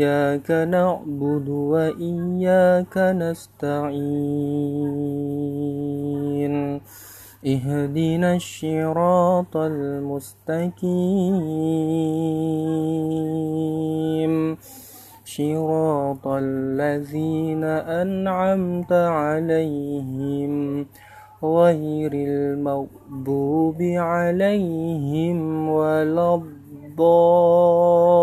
إياك نعبد وإياك نستعين. اهدنا الصراط المستقيم. صراط الذين أنعمت عليهم. غير المغضوب عليهم ولا الضالين.